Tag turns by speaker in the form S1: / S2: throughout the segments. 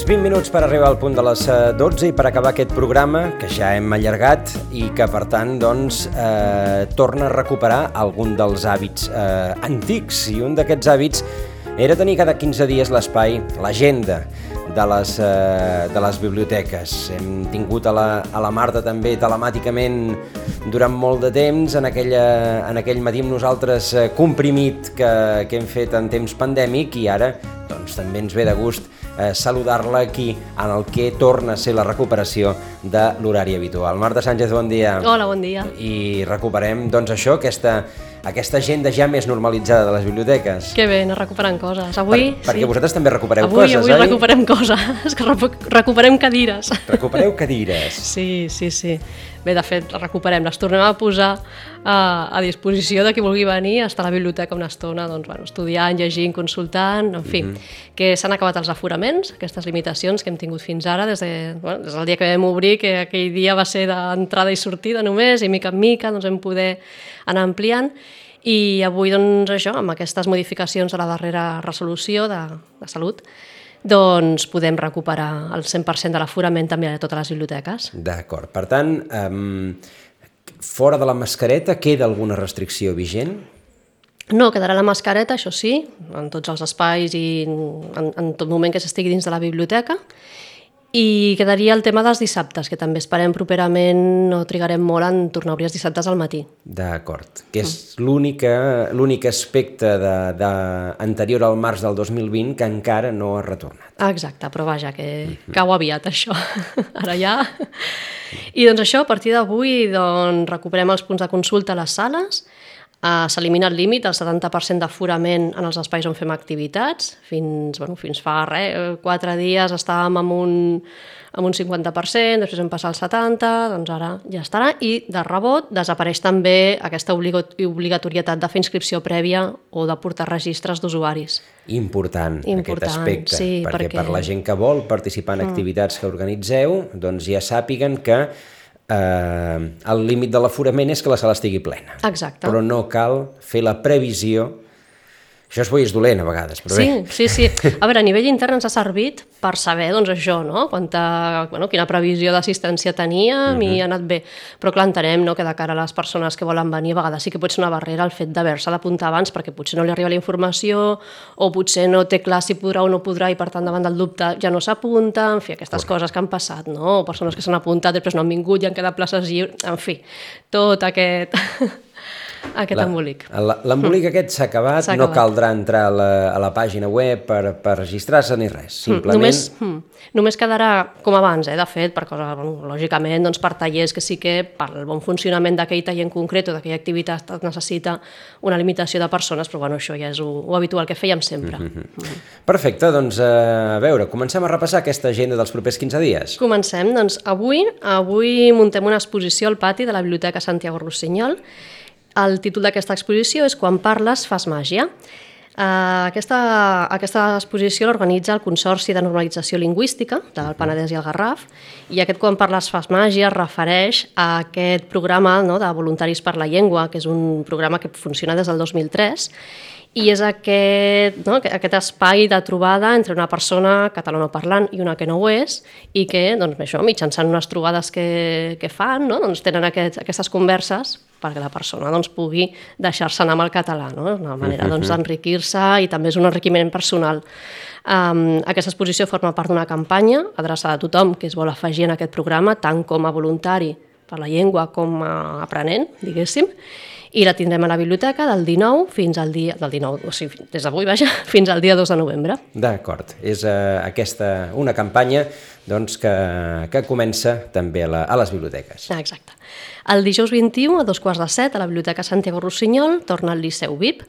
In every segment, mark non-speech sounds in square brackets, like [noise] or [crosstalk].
S1: Doncs 20 minuts per arribar al punt de les 12 i per acabar aquest programa, que ja hem allargat i que, per tant, doncs, eh, torna a recuperar algun dels hàbits eh, antics. I un d'aquests hàbits era tenir cada 15 dies l'espai, l'agenda de les, eh, de les biblioteques. Hem tingut a la, a la Marta també telemàticament durant molt de temps, en, aquella, en aquell matí amb nosaltres eh, comprimit que, que hem fet en temps pandèmic i ara doncs, també ens ve de gust eh, saludar-la aquí en el que torna a ser la recuperació de l'horari habitual. Marta Sánchez, bon dia.
S2: Hola, bon dia.
S1: I recuperem, doncs, això, aquesta, aquesta agenda ja més normalitzada de les biblioteques.
S2: Que bé, anar recuperant coses. Avui,
S1: per, perquè vosaltres també recupereu
S2: avui,
S1: coses,
S2: avui
S1: oi?
S2: recuperem coses, [laughs] que recuperem cadires.
S1: Recupereu cadires.
S2: Sí, sí, sí. Bé, de fet, les recuperem, les tornem a posar a, a disposició de qui vulgui venir estar a la biblioteca una estona, doncs, bueno, estudiant, llegint, consultant, en fi, mm -hmm. que s'han acabat els aforaments, aquestes limitacions que hem tingut fins ara, des, de, bueno, des del dia que vam obrir, que aquell dia va ser d'entrada i sortida només, i mica en mica doncs, vam poder anar ampliant, i avui, doncs, això, amb aquestes modificacions de la darrera resolució de, de salut, doncs podem recuperar el 100% de l'aforament també a totes les biblioteques.
S1: D'acord. Per tant, um, fora de la mascareta queda alguna restricció vigent?
S2: No, quedarà la mascareta, això sí, en tots els espais i en, en tot moment que s'estigui dins de la biblioteca. I quedaria el tema dels dissabtes, que també esperem properament, no trigarem molt en tornar a obrir els dissabtes al matí.
S1: D'acord, que és mm. l'únic aspecte de, de, anterior al març del 2020 que encara no ha retornat.
S2: Exacte, però vaja, que mm -hmm. cau aviat això, [laughs] ara ja. I doncs això, a partir d'avui doncs, recuperem els punts de consulta a les sales, Uh, S'elimina el límit del 70% d'aforament en els espais on fem activitats. Fins, bueno, fins fa res, quatre dies estàvem amb un, amb un 50%, després vam passar al 70%, doncs ara ja estarà. I de rebot desapareix també aquesta obligatorietat de fer inscripció prèvia o de portar registres d'usuaris.
S1: Important,
S2: Important,
S1: aquest aspecte,
S2: sí,
S1: perquè,
S2: perquè
S1: per la gent que vol participar en mm. activitats que organitzeu, doncs ja sàpiguen que eh, el límit de l'aforament és que la sala estigui plena.
S2: Exacte.
S1: Però no cal fer la previsió això és bo i és dolent a vegades, però
S2: sí,
S1: bé.
S2: Sí, sí. A veure, a nivell intern ens ha servit per saber, doncs, això, no? Quanta, bueno, quina previsió d'assistència teníem uh -huh. i
S1: Mhm.
S2: ha anat bé. Però clar, entenem no, que de cara a les persones que volen venir, a vegades sí que pot ser una barrera el fet d'haver-se d'apuntar abans perquè potser no li arriba la informació o potser no té clar si podrà o no podrà i per tant davant del dubte ja no s'apunta, en fi, aquestes Correcte. coses que han passat, no? O persones que s'han apuntat, després no han vingut i han quedat places lliures, en fi, tot aquest... aquest
S1: La-
S2: embolic.
S1: L'embolic aquest s'ha acabat,
S2: S'ha
S1: no
S2: acabat.
S1: caldrà entrar a la, a la pàgina web per, per registrar-se ni res. Simplement...
S2: Només, mm, només quedarà com abans, eh, de fet, per coses, bueno, lògicament, doncs, per tallers que sí que per el bon funcionament d'aquell taller en concret o d'aquella activitat es necessita una limitació de persones, però bueno, això ja és ho, ho habitual que fèiem sempre. Mm -hmm.
S1: Perfecte, doncs eh, a veure, comencem a repassar aquesta agenda dels propers 15 dies.
S2: Comencem, doncs avui, avui muntem una exposició al pati de la Biblioteca Santiago Rossinyol. El títol d'aquesta exposició és Quan parles fas màgia. Uh, aquesta, aquesta exposició l'organitza el Consorci de Normalització Lingüística del Penedès i el Garraf i aquest Quan parles fas màgia es refereix a aquest programa no, de Voluntaris per la Llengua, que és un programa que funciona des del 2003 i és aquest, no, aquest espai de trobada entre una persona catalanoparlant i una que no ho és i que, doncs, això, mitjançant unes trobades que, que fan, no, doncs tenen aquest, aquestes converses perquè la persona doncs, pugui deixar-se anar amb el català, no? una manera doncs, d'enriquir-se i també és un enriquiment personal. Um, aquesta exposició forma part d'una campanya adreçada a tothom que es vol afegir en aquest programa, tant com a voluntari per la llengua com a aprenent, diguéssim, i la tindrem a la biblioteca del 19 fins al dia... del 19, o sigui, des d'avui, vaja, [laughs] fins al dia 2 de novembre.
S1: D'acord, és uh, aquesta una campanya doncs, que, que comença també a, la, a les biblioteques.
S2: Ah, exacte. El dijous 21, a dos quarts de set, a la Biblioteca Santiago Rossinyol, torna al Liceu VIP,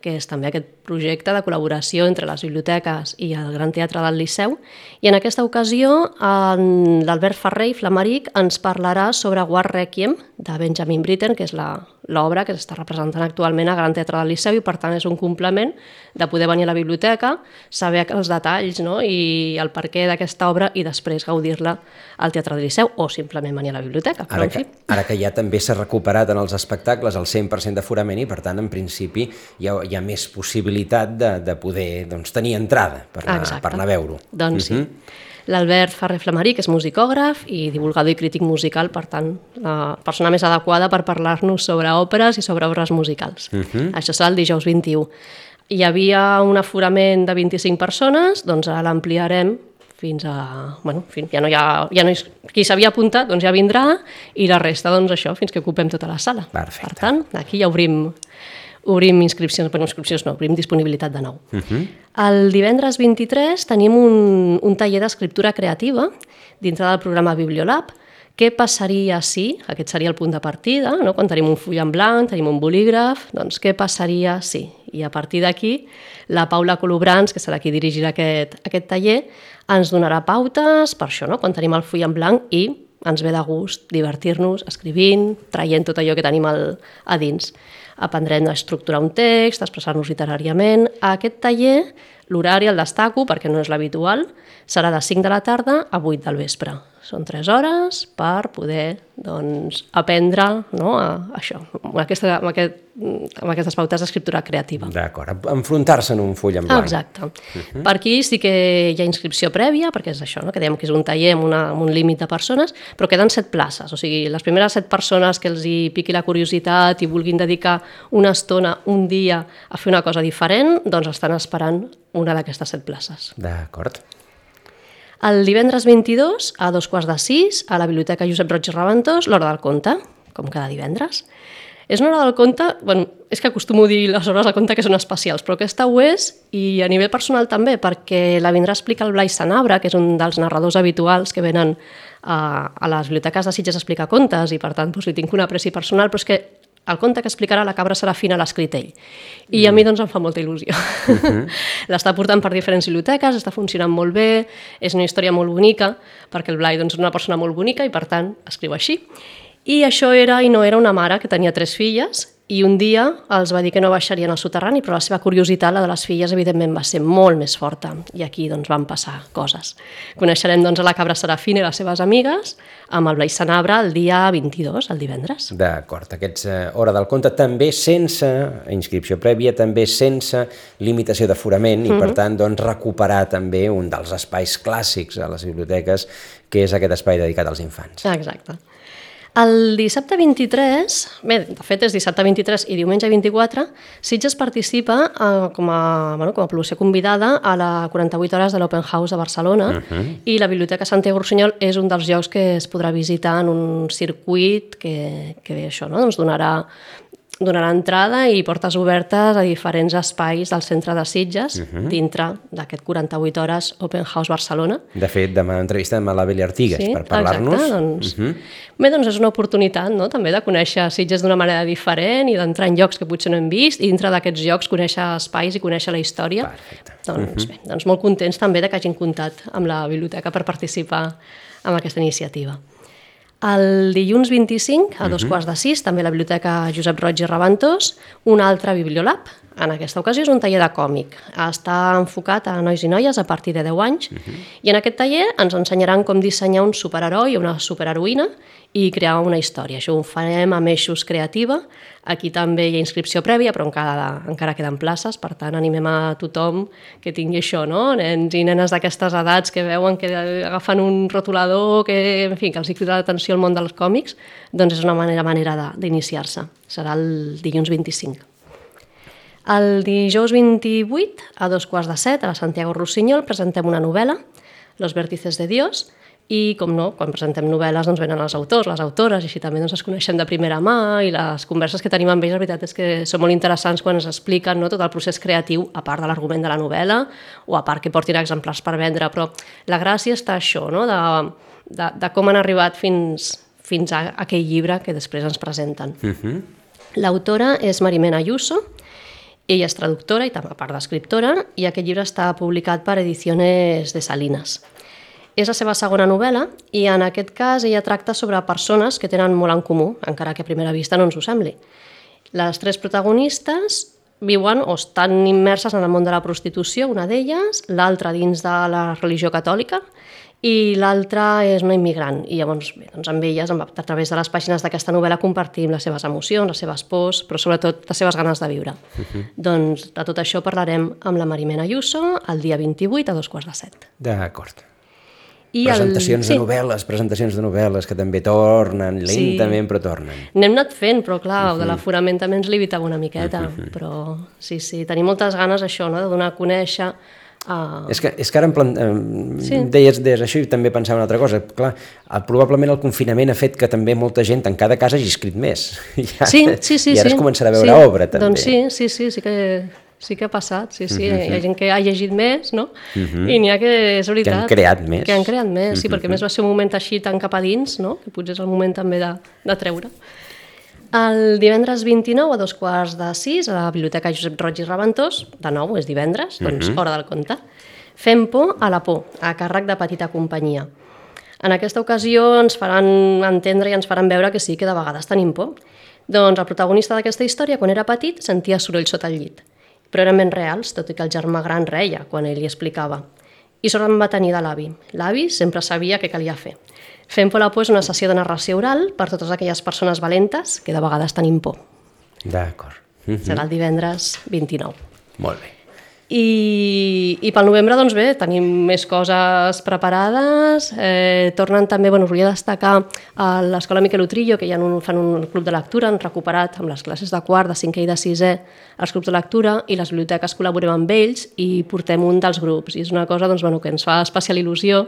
S2: que és també aquest projecte de col·laboració entre les biblioteques i el Gran Teatre del Liceu. I en aquesta ocasió, l'Albert Ferrer i Flamaric ens parlarà sobre War Requiem, de Benjamin Britten, que és la- l'obra que s'està representant actualment al Gran Teatre del Liceu i, per tant, és un complement de poder venir a la biblioteca, saber els detalls no? i el perquè d'aquesta obra i després gaudir-la al Teatre del Liceu o simplement venir a la biblioteca. Però,
S1: Ara
S2: en
S1: que,
S2: fi,
S1: ara que ja també s'ha recuperat en els espectacles el 100% d'aforament i, per tant, en principi, ja, hi ha més possibilitat de, de poder doncs, tenir entrada per anar,
S2: Exacte.
S1: per anar a veure-ho.
S2: Doncs sí. L'Albert Ferrer Flamarí, que és musicògraf i divulgador i crític musical, per tant, la persona més adequada per parlar-nos sobre òperes i sobre obres musicals. Uh -huh. Això serà el dijous 21. Hi havia un aforament de 25 persones, doncs ara l'ampliarem fins a... Bueno, fins, ja no hi ha... Ja no hi, qui s'havia apuntat doncs ja vindrà i la resta, doncs això, fins que ocupem tota la sala.
S1: Perfecte.
S2: Per tant, aquí ja obrim obrim inscripcions, bueno, inscripcions no, obrim disponibilitat de nou. Uh -huh. El divendres 23 tenim un, un taller d'escriptura creativa dintre del programa Bibliolab. Què passaria si, aquest seria el punt de partida, no? quan tenim un full en blanc, tenim un bolígraf, doncs què passaria si? I a partir d'aquí, la Paula Colobrans, que serà qui dirigirà aquest, aquest taller, ens donarà pautes per això, no? quan tenim el full en blanc i ens ve de gust divertir-nos escrivint, traient tot allò que tenim al, a dins aprendrem a estructurar un text, a expressar-nos literàriament. A aquest taller, l'horari el destaco perquè no és l'habitual, serà de 5 de la tarda a 8 del vespre. Són 3 hores per poder doncs, aprendre no, a, a això, amb, aquesta, amb, aquest, amb aquestes pautes d'escriptura creativa.
S1: D'acord, enfrontar-se en un full en blanc.
S2: Exacte. Uh -huh. Per aquí sí que hi ha inscripció prèvia, perquè és això, no? que dèiem que és un taller amb, una, amb un límit de persones, però queden set places, o sigui, les primeres set persones que els hi piqui la curiositat i vulguin dedicar una estona, un dia, a fer una cosa diferent, doncs estan esperant una d'aquestes set places.
S1: D'acord.
S2: El divendres 22, a dos quarts de sis, a la Biblioteca Josep Roig i Raventós, l'hora del conte, com cada divendres. És una hora del conte, bueno, és que acostumo a dir les hores del conte que són especials, però aquesta ho és, i a nivell personal també, perquè la vindrà a explicar el Blai Sanabra, que és un dels narradors habituals que venen a, a les biblioteques de Sitges a explicar contes, i per tant doncs, li tinc una apreci personal, però és que el conte que explicarà la cabra serà fina l'ha escrit ell. I mm. a mi doncs em fa molta il·lusió. Uh [laughs] -huh. L'està portant per diferents biblioteques, està funcionant molt bé, és una història molt bonica, perquè el Blai doncs, és una persona molt bonica i per tant escriu així. I això era i no era una mare que tenia tres filles i un dia els va dir que no baixarien al soterrani, però la seva curiositat, la de les filles, evidentment va ser molt més forta. I aquí doncs, van passar coses. Coneixerem doncs, a la cabra Serafina i les seves amigues amb el Blai Sanabra el dia 22, el divendres.
S1: D'acord, aquests eh, hora del conte també sense inscripció prèvia, també sense limitació d'aforament i, uh -huh. per tant, doncs, recuperar també un dels espais clàssics a les biblioteques, que és aquest espai dedicat als infants.
S2: Exacte. El dissabte 23, bé, de fet és dissabte 23 i diumenge 24, Sitges participa eh, com, a, bueno, com a població convidada a la 48 hores de l'Open House de Barcelona uh -huh. i la Biblioteca Santiago Rossinyol és un dels llocs que es podrà visitar en un circuit que, que això no? doncs donarà donarà entrada i portes obertes a diferents espais del centre de Sitges, uh -huh. dintre d'aquest 48 hores Open House Barcelona.
S1: De fet, demà entrevistem a la Beli Artigues
S2: sí,
S1: per parlar-nos.
S2: Doncs, uh -huh. Bé, doncs és una oportunitat no? també de conèixer Sitges d'una manera diferent i d'entrar en llocs que potser no hem vist i dintre d'aquests llocs conèixer espais i conèixer la història.
S1: Perfecte.
S2: Doncs, uh -huh. bé, doncs molt contents també de que hagin comptat amb la biblioteca per participar en aquesta iniciativa. El dilluns 25, a dos uh -huh. quarts de sis, també a la Biblioteca Josep Roig i Raventós, un altre Bibliolab. En aquesta ocasió és un taller de còmic. Està enfocat a nois i noies a partir de 10 anys uh -huh. i en aquest taller ens ensenyaran com dissenyar un superheroi o una superheroïna i crear una història. Això ho farem amb Eixos Creativa. Aquí també hi ha inscripció prèvia, però encara, encara queden places, per tant animem a tothom que tingui això, no? nens i nenes d'aquestes edats que veuen que agafen un rotulador, que, en fi, que els crida l'atenció al món dels còmics, doncs és una manera, manera d'iniciar-se. Serà el dilluns 25. El dijous 28, a dos quarts de set, a la Santiago Rossinyol, presentem una novel·la, Los vértices de Dios, i, com no, quan presentem novel·les doncs venen els autors, les autores, i així també doncs, es coneixem de primera mà i les converses que tenim amb ells, la veritat és que són molt interessants quan ens expliquen no, tot el procés creatiu, a part de l'argument de la novel·la, o a part que portin exemplars per vendre, però la gràcia està això, no, de, de, de com han arribat fins, fins a aquell llibre que després ens presenten. Uh -huh. L'autora és Marimena Ayuso, ella és traductora i també part d'escriptora, i aquest llibre està publicat per Ediciones de Salinas. És la seva segona novel·la i en aquest cas ella tracta sobre persones que tenen molt en comú, encara que a primera vista no ens ho sembli. Les tres protagonistes viuen o estan immerses en el món de la prostitució, una d'elles, l'altra dins de la religió catòlica i l'altra és una immigrant. I llavors, bé, doncs amb elles, a través de les pàgines d'aquesta novel·la, compartim les seves emocions, les seves pors, però sobretot les seves ganes de viure. Uh -huh. Doncs de tot això parlarem amb la Marimena Ayuso el dia 28 a dos quarts de set.
S1: D'acord. I presentacions el... sí. de novel·les, presentacions de novel·les que també tornen, lentament sí. però tornen.
S2: N'hem anat fent, però clar, uh -huh. de l'aforament també ens limitava una miqueta, uh -huh. però sí, sí, tenim moltes ganes això, no?, de donar a conèixer Uh...
S1: És, que, és que ara em plan... sí. deies, deies això i també pensava una altra cosa. Clar, probablement el confinament ha fet que també molta gent en cada casa hagi escrit més. [laughs]
S2: Ja, sí, sí, sí.
S1: I ara
S2: sí.
S1: es començarà a veure
S2: sí.
S1: obra, també.
S2: Doncs sí, sí, sí, sí que, sí que ha passat, sí, sí. Uh -huh. Hi ha gent que ha llegit més, no? Uh -huh. I n'hi ha que, és veritat...
S1: Que han creat més.
S2: Que han creat més, sí, uh -huh. perquè més va ser un moment així tan cap a dins, no? Que potser és el moment també de, de treure. El divendres 29 a dos quarts de sis a la Biblioteca Josep Roig i Reventós, de nou, és divendres, doncs uh -huh. hora del conte. Fem por a la por, a càrrec de petita companyia. En aquesta ocasió ens faran entendre i ens faran veure que sí que de vegades tenim por. Doncs el protagonista d'aquesta història, quan era petit, sentia soroll sota el llit. Però eren ben reals, tot i que el germà gran reia quan ell li explicava. I sort en va tenir de l'avi. L'avi sempre sabia què calia fer. Fem por a la por és una sessió de narració oral per totes aquelles persones valentes que de vegades tenim por.
S1: D'acord.
S2: Mm -hmm. Serà el divendres 29.
S1: Molt bé.
S2: I, i pel novembre, doncs bé, tenim més coses preparades. Eh, tornen també, bueno, us volia destacar a l'Escola Miquel Utrillo, que ja un, fan un club de lectura, han recuperat amb les classes de quart, de cinquè i de sisè els clubs de lectura i les biblioteques col·laborem amb ells i portem un dels grups. I és una cosa doncs, bueno, que ens fa especial il·lusió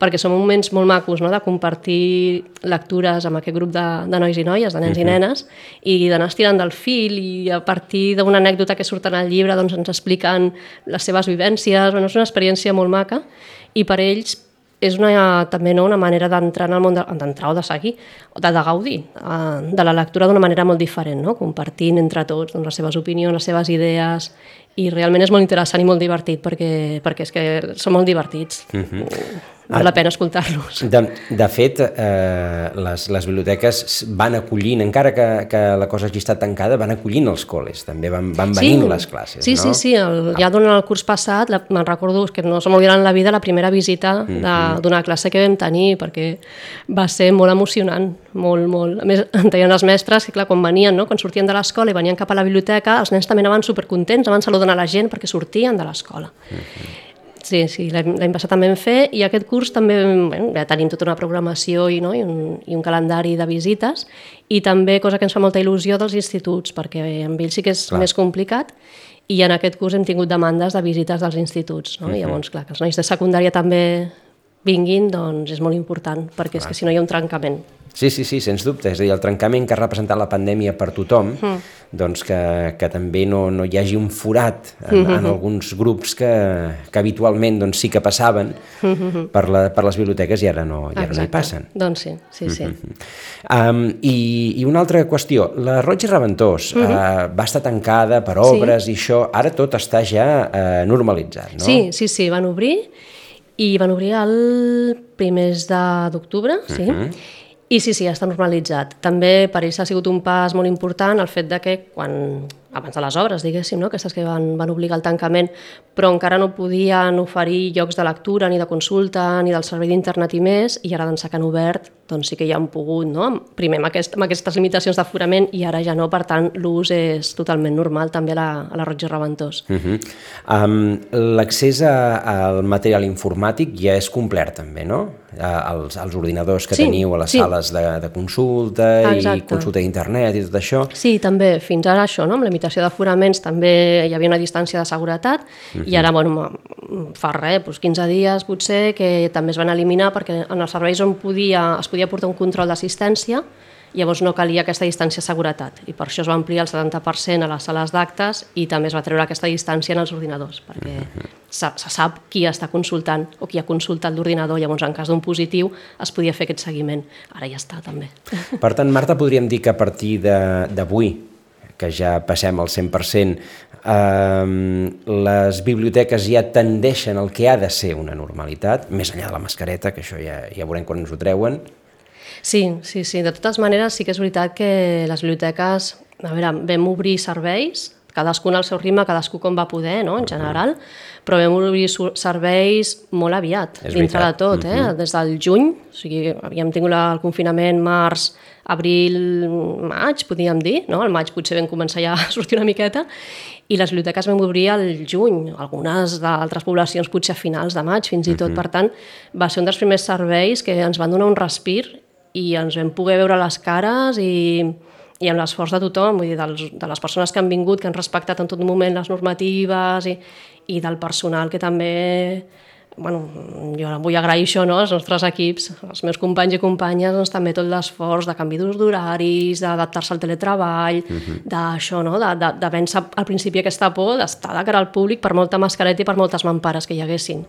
S2: perquè són moments molt macos no? de compartir lectures amb aquest grup de, de nois i noies, de nens uh -huh. i nenes, i d'anar estirant del fil i a partir d'una anècdota que surt en el llibre doncs, ens expliquen les seves vivències, bueno, és una experiència molt maca i per ells és una, també no, una manera d'entrar en el món, d'entrar o de seguir, o de, de gaudir uh, de la lectura d'una manera molt diferent, no? compartint entre tots doncs, les seves opinions, les seves idees, i realment és molt interessant i molt divertit perquè, perquè és que són molt divertits. Uh -huh. Val la pena escoltar-los.
S1: De, de fet, eh, les, les biblioteques van acollint, encara que, que la cosa hagi estat tancada, van acollint els col·les, també van, van venint sí, les classes,
S2: sí,
S1: no?
S2: Sí, sí, el, ja durant el curs passat, la, me'n recordo que no se m'oblidarà en la vida la primera visita d'una mm -hmm. classe que vam tenir, perquè va ser molt emocionant, molt, molt. A més, en deien els mestres que, clar, quan venien, no? quan sortien de l'escola i venien cap a la biblioteca, els nens també anaven supercontents, anaven saludant a la gent perquè sortien de l'escola. Mm -hmm. Sí, sí, l'any passat també vam fer i aquest curs també bueno, ja tenim tota una programació i, no, i, un, i un calendari de visites i també, cosa que ens fa molta il·lusió, dels instituts, perquè amb ells sí que és clar. més complicat i en aquest curs hem tingut demandes de visites dels instituts. No? Uh -huh. I llavors, clar, que els nois de secundària també vinguin, doncs és molt important, perquè clar. és que si no hi ha un trencament.
S1: Sí, sí, sí, sens dubte. És a dir, el trencament que ha representat la pandèmia per tothom, mm. doncs que, que també no, no hi hagi un forat en, mm -hmm. en alguns grups que, que habitualment doncs, sí que passaven mm -hmm. per, la, per les biblioteques i ara no, i ara no hi passen.
S2: Doncs sí, sí, sí. Mm
S1: -hmm. um, i, I una altra qüestió, la Roig i Reventós mm -hmm. uh, va estar tancada per obres sí. i això, ara tot està ja uh, normalitzat, no?
S2: Sí, sí, sí, van obrir i van obrir el primers d'octubre, sí, uh -huh. I sí, sí, està normalitzat. També per ells ha sigut un pas molt important el fet de que quan, abans de les obres, diguéssim, no? aquestes que van, van obligar el tancament, però encara no podien oferir llocs de lectura, ni de consulta, ni del servei d'internet i més, i ara d'ençà que han obert, doncs sí que ja han pogut, no? primer amb, aquest, amb aquestes limitacions d'aforament i ara ja no, per tant l'ús és totalment normal també a la, a la Roig i Reventós. Uh
S1: -huh. um, L'accés al material informàtic ja és complet també, no? als, als ordinadors que sí, teniu a les sí. sales de, de consulta Exacte. i consulta d'internet i tot això.
S2: Sí, també, fins ara això, no? amb la limitació d'aforaments també hi havia una distància de seguretat uh -huh. i ara, bueno, fa res, doncs 15 dies potser, que també es van eliminar perquè en els serveis on podia, es podia portar un control d'assistència llavors no calia aquesta distància de seguretat i per això es va ampliar el 70% a les sales d'actes i també es va treure aquesta distància en els ordinadors perquè se, se sap qui està consultant o qui ha consultat l'ordinador, llavors en cas d'un positiu es podia fer aquest seguiment. Ara ja està també.
S1: Per tant, Marta, podríem dir que a partir d'avui que ja passem al 100%, eh, les biblioteques ja tendeixen al que ha de ser una normalitat, més enllà de la mascareta, que això ja, ja veurem quan ens ho treuen,
S2: Sí, sí, sí. De totes maneres, sí que és veritat que les biblioteques, a veure, vam obrir serveis cadascun al seu ritme, cadascú com va poder, no? en general, però vam obrir serveis molt aviat,
S1: És
S2: dintre
S1: veritat.
S2: de tot, eh?
S1: Mhm.
S2: des del juny, o sigui, havíem tingut el confinament març, abril, maig, podríem dir, no? el maig potser vam començar ja [laughs] a sortir una miqueta, i les biblioteques vam obrir al juny, algunes d'altres poblacions potser a finals de maig fins i tot, per tant, va ser un dels primers serveis que ens van donar un respir i ens vam poder veure les cares i, i amb l'esforç de tothom, vull dir, dels, de les persones que han vingut, que han respectat en tot moment les normatives i, i del personal que també bueno, jo vull agrair això no, als nostres equips, als meus companys i companyes, doncs, també tot l'esforç de canvi d'horaris, d'adaptar-se al teletreball, uh -huh. d'això, no? de, de, de vèncer al principi aquesta por, d'estar de cara al públic per molta mascareta i per moltes mampares que hi haguessin.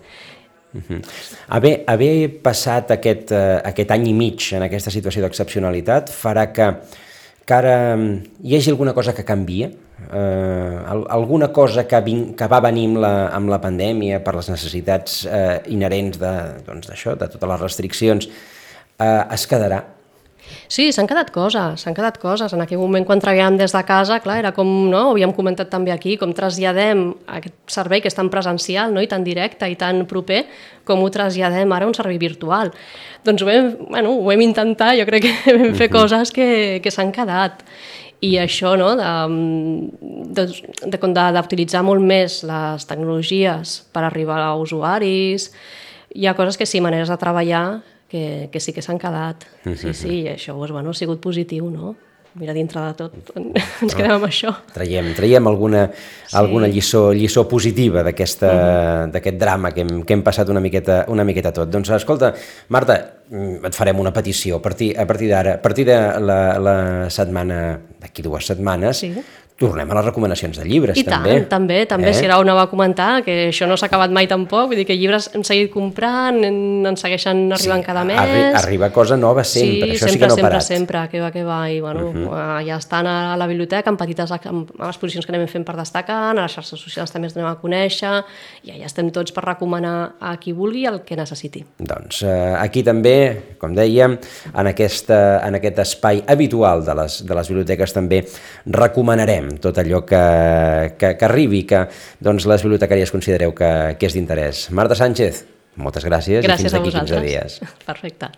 S1: Haver, haver passat aquest, eh, aquest any i mig en aquesta situació d'excepcionalitat farà que, que ara mm, hi hagi alguna cosa que canvia? Eh, al- alguna cosa que, vin, que va venir amb la, amb la pandèmia per les necessitats eh, inherents de, doncs, d'això, de totes les restriccions, eh, es quedarà?
S2: Sí, s'han quedat coses, s'han quedat coses. En aquell moment, quan treballàvem des de casa, clar, era com, no, ho havíem comentat també aquí, com traslladem aquest servei que és tan presencial no? i tan directe i tan proper, com ho traslladem ara a un servei virtual. Doncs ho vam, bueno, ho vam intentar, jo crec que [laughs] vam fer coses que, que s'han quedat. I això, no, d'utilitzar molt més les tecnologies per arribar a usuaris, hi ha coses que sí, maneres de treballar que, que sí que s'han quedat. Sí, sí, i això doncs, bueno, ha sigut positiu, no? Mira, dintre de tot, [laughs] ens quedem amb això.
S1: Traiem, traiem alguna, sí. alguna lliçó, lliçó positiva
S2: Mhm.
S1: d'aquest drama que hem, que hem passat una miqueta, una miqueta tot. Doncs escolta, Marta, mm, et farem una petició a partir, a partir d'ara, a partir de la, la setmana, d'aquí dues setmanes,
S2: Sí.
S1: Tornem a les recomanacions de llibres,
S2: I
S1: també.
S2: tant, també, també, eh? si ara una va comentar, que això no s'ha acabat mai tampoc, vull dir que llibres hem seguit comprant, en, en segueixen arribant cada mes.
S1: Arri arriba cosa nova sempre,
S2: sí,
S1: això sí
S2: sempre,
S1: que no ha
S2: sempre,
S1: parat.
S2: sempre, que va, que va, i bueno, uh
S1: Mhm.
S2: -huh. ja estan a la biblioteca amb petites amb exposicions que anem fent per destacar, a les xarxes socials també ens donem a conèixer, i ja estem tots per recomanar a qui vulgui el que necessiti.
S1: Doncs eh, aquí també, com dèiem, en, aquesta, en aquest espai habitual de les, de les biblioteques també recomanarem tot allò que, que, que arribi, que doncs, les bibliotecàries considereu que, que és d'interès. Marta Sánchez, moltes gràcies,
S2: Gràcies
S1: i fins d'aquí 15
S2: vosaltres.
S1: dies. [laughs]
S2: Perfecte.